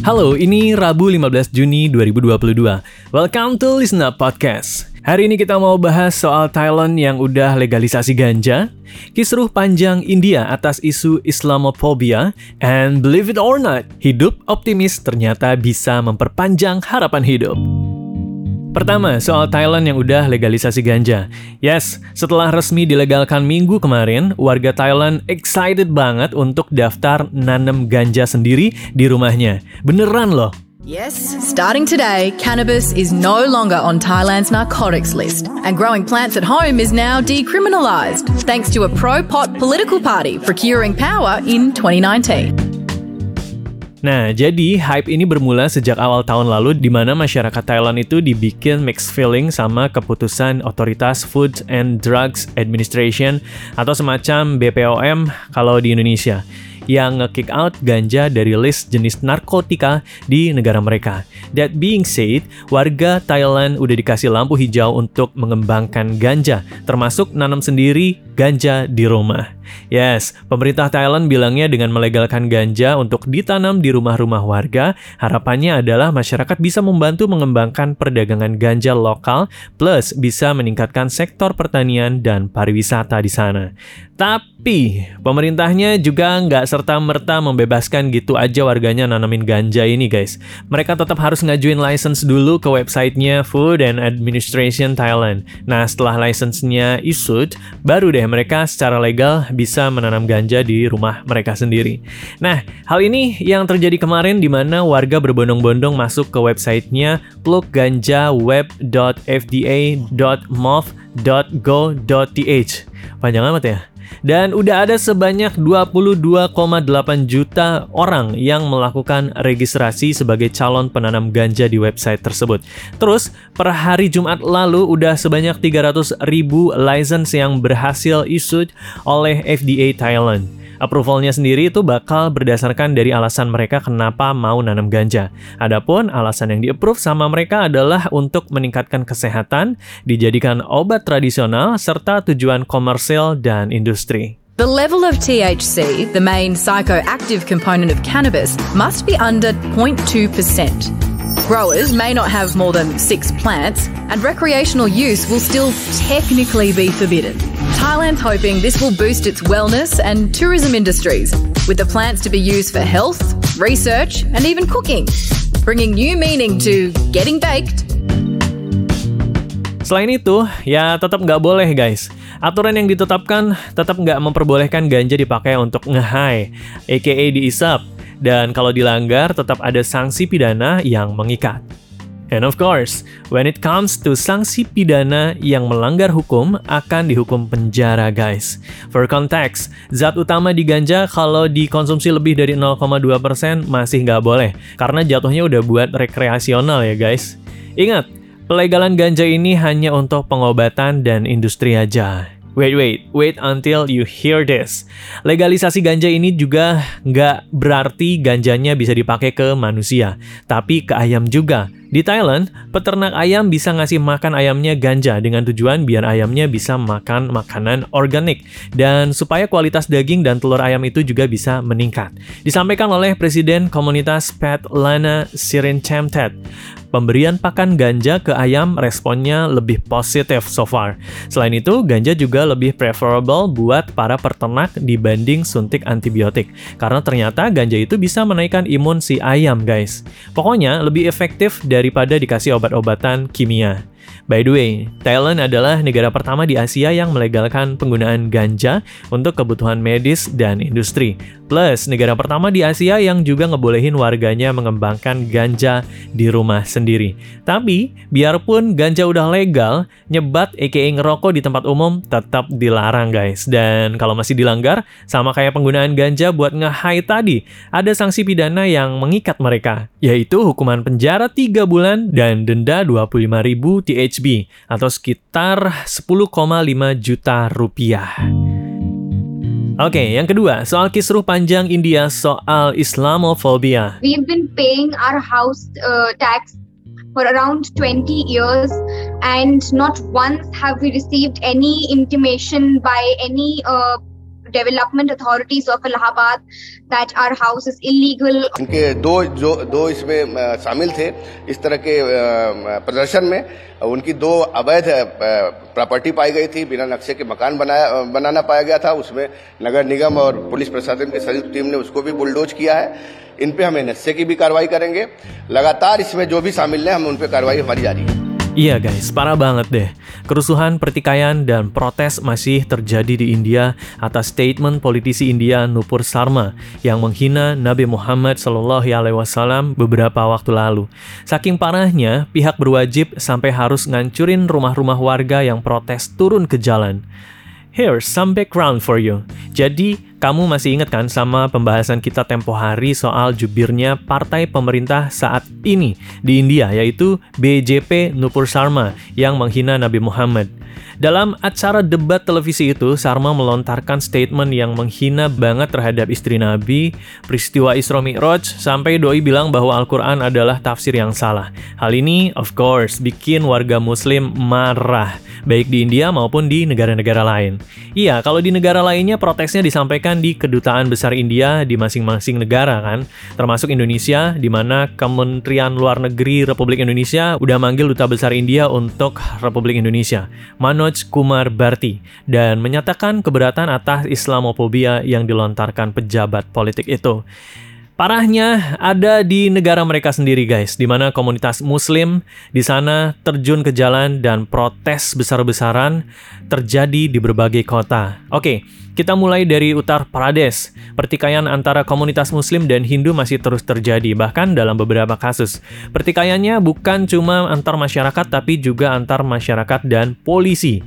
Halo, ini Rabu 15 Juni 2022. Welcome to Listen Up Podcast. Hari ini kita mau bahas soal Thailand yang udah legalisasi ganja, kisruh panjang India atas isu Islamophobia, and believe it or not, hidup optimis ternyata bisa memperpanjang harapan hidup. Pertama, soal Thailand yang udah legalisasi ganja. Yes, setelah resmi dilegalkan minggu kemarin, warga Thailand excited banget untuk daftar nanam ganja sendiri di rumahnya. Beneran loh. Yes, starting today, cannabis is no longer on Thailand's narcotics list, and growing plants at home is now decriminalised, thanks to a pro pot political party procuring power in 2019. Nah, jadi hype ini bermula sejak awal tahun lalu di mana masyarakat Thailand itu dibikin mixed feeling sama keputusan otoritas Food and Drugs Administration atau semacam BPOM kalau di Indonesia yang nge-kick out ganja dari list jenis narkotika di negara mereka. That being said, warga Thailand udah dikasih lampu hijau untuk mengembangkan ganja, termasuk nanam sendiri ganja di rumah. Yes, pemerintah Thailand bilangnya dengan melegalkan ganja untuk ditanam di rumah-rumah warga, harapannya adalah masyarakat bisa membantu mengembangkan perdagangan ganja lokal plus bisa meningkatkan sektor pertanian dan pariwisata di sana. Tapi, pemerintahnya juga nggak serta-merta membebaskan gitu aja warganya nanamin ganja ini guys. Mereka tetap harus ngajuin license dulu ke websitenya Food and Administration Thailand. Nah, setelah license-nya issued, baru deh mereka secara legal bisa menanam ganja di rumah mereka sendiri. Nah, hal ini yang terjadi kemarin di mana warga berbondong-bondong masuk ke websitenya plugganjaweb.fda.mov.go.th. Panjang amat ya. Dan udah ada sebanyak 22,8 juta orang yang melakukan registrasi sebagai calon penanam ganja di website tersebut. Terus, per hari Jumat lalu udah sebanyak 300 ribu license yang berhasil issued oleh FDA Thailand. Approvalnya sendiri itu bakal berdasarkan dari alasan mereka kenapa mau nanam ganja. Adapun alasan yang di-approve sama mereka adalah untuk meningkatkan kesehatan, dijadikan obat tradisional, serta tujuan komersil dan industri. The level of THC, the main psychoactive component of cannabis, must be under 0.2%. Growers may not have more than six plants, and recreational use will still technically be forbidden. Thailand's hoping this will boost its wellness and tourism industries, with the plants to be used for health, research, and even cooking, bringing new meaning to getting baked. Selain itu, ya tetap nggak boleh guys. Aturan yang ditetapkan tetap nggak memperbolehkan ganja dipakai untuk nge-high, aka diisap dan kalau dilanggar tetap ada sanksi pidana yang mengikat. And of course, when it comes to sanksi pidana yang melanggar hukum akan dihukum penjara guys. For context, zat utama di ganja kalau dikonsumsi lebih dari 0,2% masih nggak boleh karena jatuhnya udah buat rekreasional ya guys. Ingat, pelegalan ganja ini hanya untuk pengobatan dan industri aja. Wait, wait, wait until you hear this. Legalisasi ganja ini juga nggak berarti ganjanya bisa dipakai ke manusia, tapi ke ayam juga. Di Thailand, peternak ayam bisa ngasih makan ayamnya ganja dengan tujuan biar ayamnya bisa makan makanan organik dan supaya kualitas daging dan telur ayam itu juga bisa meningkat. Disampaikan oleh Presiden Komunitas Pet Lana Sirin Chamtet. Pemberian pakan ganja ke ayam responnya lebih positif so far. Selain itu, ganja juga lebih preferable buat para peternak dibanding suntik antibiotik. Karena ternyata ganja itu bisa menaikkan imun si ayam, guys. Pokoknya lebih efektif daripada dikasih obat-obatan kimia. By the way, Thailand adalah negara pertama di Asia yang melegalkan penggunaan ganja untuk kebutuhan medis dan industri. Plus, negara pertama di Asia yang juga ngebolehin warganya mengembangkan ganja di rumah sendiri. Tapi, biarpun ganja udah legal, nyebat aka ngerokok di tempat umum tetap dilarang guys. Dan kalau masih dilanggar, sama kayak penggunaan ganja buat nge-high tadi, ada sanksi pidana yang mengikat mereka, yaitu hukuman penjara 3 bulan dan denda 25.000 THB atau sekitar 10,5 juta rupiah. Oke, okay, yang kedua, soal kisruh panjang India soal Islamophobia. We've been paying our house uh, tax for around 20 years and not once have we received any intimation by any uh, development authorities of Allahabad that are house is illegal. इनके दो जो, दो इसमें शामिल थे इस तरह के प्रदर्शन में। उनकी दो अवैध प्रॉपर्टी पाई गई थी, बिना नक्शे के मकान बनाया बनाना पाया गया था। उसमें नगर निगम और पुलिस प्रशासन की संयुक्त टीम ने उसको भी बुलडोज किया है। इन पे हम एनएसए की भी कार्रवाई करेंगे। लगातार इसमें जो भी शामिल हैं, हम उन पे कार्रवाई हमारी जारी है। Iya guys, parah banget deh. Kerusuhan, pertikaian, dan protes masih terjadi di India atas statement politisi India Nupur Sarma yang menghina Nabi Muhammad SAW beberapa waktu lalu. Saking parahnya, pihak berwajib sampai harus ngancurin rumah-rumah warga yang protes turun ke jalan. Here's some background for you. Jadi, kamu masih ingat kan sama pembahasan kita tempo hari soal jubirnya partai pemerintah saat ini di India, yaitu BJP Nupur Sharma yang menghina Nabi Muhammad. Dalam acara debat televisi itu, Sarma melontarkan statement yang menghina banget terhadap istri Nabi, peristiwa Isra Mi'raj, sampai doi bilang bahwa Al-Quran adalah tafsir yang salah. Hal ini, of course, bikin warga muslim marah, baik di India maupun di negara-negara lain. Iya, kalau di negara lainnya protesnya disampaikan di kedutaan besar India di masing-masing negara kan, termasuk Indonesia, di mana Kementerian Luar Negeri Republik Indonesia udah manggil duta besar India untuk Republik Indonesia. Manoj Kumar Bharti dan menyatakan keberatan atas Islamofobia yang dilontarkan pejabat politik itu. Parahnya ada di negara mereka sendiri guys, di mana komunitas muslim di sana terjun ke jalan dan protes besar-besaran terjadi di berbagai kota. Oke, kita mulai dari Uttar Pradesh. Pertikaian antara komunitas muslim dan Hindu masih terus terjadi, bahkan dalam beberapa kasus. Pertikaiannya bukan cuma antar masyarakat tapi juga antar masyarakat dan polisi.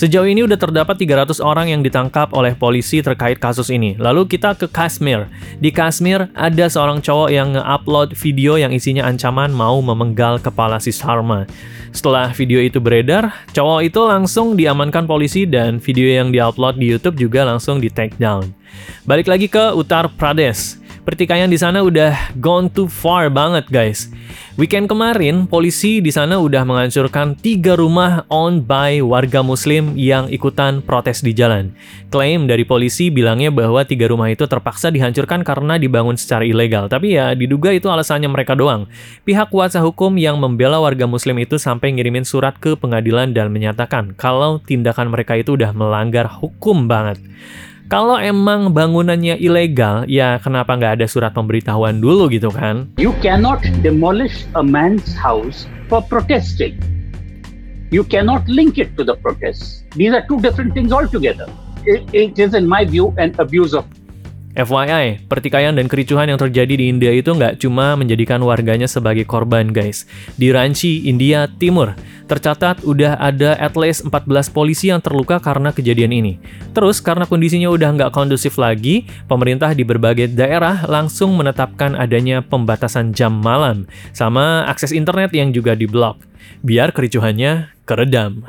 Sejauh ini udah terdapat 300 orang yang ditangkap oleh polisi terkait kasus ini. Lalu kita ke Kashmir. Di Kashmir ada seorang cowok yang nge-upload video yang isinya ancaman mau memenggal kepala si Sharma. Setelah video itu beredar, cowok itu langsung diamankan polisi dan video yang diupload di YouTube juga langsung di take down. Balik lagi ke Uttar Pradesh. Pertikaian di sana udah gone too far banget, guys. Weekend kemarin, polisi di sana udah menghancurkan tiga rumah owned by warga muslim yang ikutan protes di jalan. Klaim dari polisi bilangnya bahwa tiga rumah itu terpaksa dihancurkan karena dibangun secara ilegal. Tapi ya, diduga itu alasannya mereka doang. Pihak kuasa hukum yang membela warga muslim itu sampai ngirimin surat ke pengadilan dan menyatakan kalau tindakan mereka itu udah melanggar hukum banget. Kalau emang bangunannya ilegal, ya kenapa nggak ada surat pemberitahuan dulu gitu kan? You cannot demolish a man's house for protesting. You cannot link it to the protests. These are two different things altogether. It, it is, in my view, an abuse of FYI, pertikaian dan kericuhan yang terjadi di India itu nggak cuma menjadikan warganya sebagai korban, guys. Di Ranchi, India Timur, tercatat udah ada at least 14 polisi yang terluka karena kejadian ini. Terus, karena kondisinya udah nggak kondusif lagi, pemerintah di berbagai daerah langsung menetapkan adanya pembatasan jam malam, sama akses internet yang juga diblok, biar kericuhannya keredam.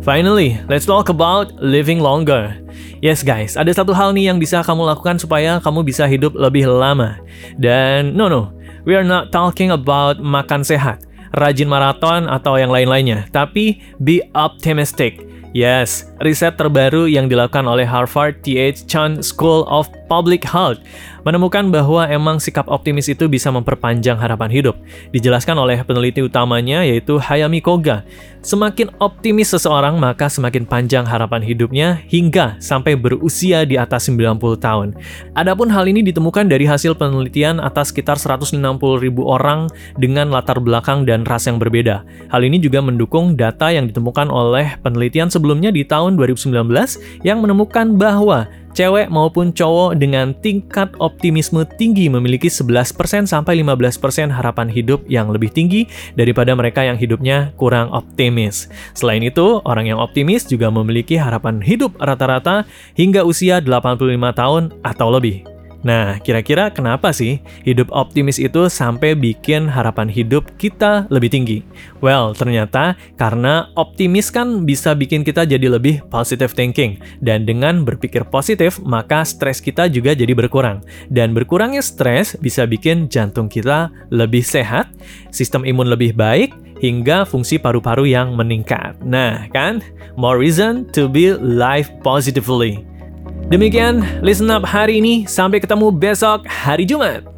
Finally, let's talk about living longer. Yes guys, ada satu hal nih yang bisa kamu lakukan supaya kamu bisa hidup lebih lama. Dan no no, we are not talking about makan sehat, rajin maraton atau yang lain-lainnya, tapi be optimistic. Yes, riset terbaru yang dilakukan oleh Harvard T.H. Chan School of Public Health menemukan bahwa emang sikap optimis itu bisa memperpanjang harapan hidup. Dijelaskan oleh peneliti utamanya yaitu Hayami Koga. Semakin optimis seseorang maka semakin panjang harapan hidupnya hingga sampai berusia di atas 90 tahun. Adapun hal ini ditemukan dari hasil penelitian atas sekitar 160 ribu orang dengan latar belakang dan ras yang berbeda. Hal ini juga mendukung data yang ditemukan oleh penelitian sebelumnya di tahun 2019 yang menemukan bahwa cewek maupun cowok dengan tingkat optimisme tinggi memiliki 11% sampai 15% harapan hidup yang lebih tinggi daripada mereka yang hidupnya kurang optimis. Selain itu, orang yang optimis juga memiliki harapan hidup rata-rata hingga usia 85 tahun atau lebih. Nah, kira-kira kenapa sih hidup optimis itu sampai bikin harapan hidup kita lebih tinggi? Well, ternyata karena optimis kan bisa bikin kita jadi lebih positive thinking. Dan dengan berpikir positif, maka stres kita juga jadi berkurang. Dan berkurangnya stres bisa bikin jantung kita lebih sehat, sistem imun lebih baik, hingga fungsi paru-paru yang meningkat. Nah, kan? More reason to be live positively. Demikian Listen Up hari ini, sampai ketemu besok hari Jumat.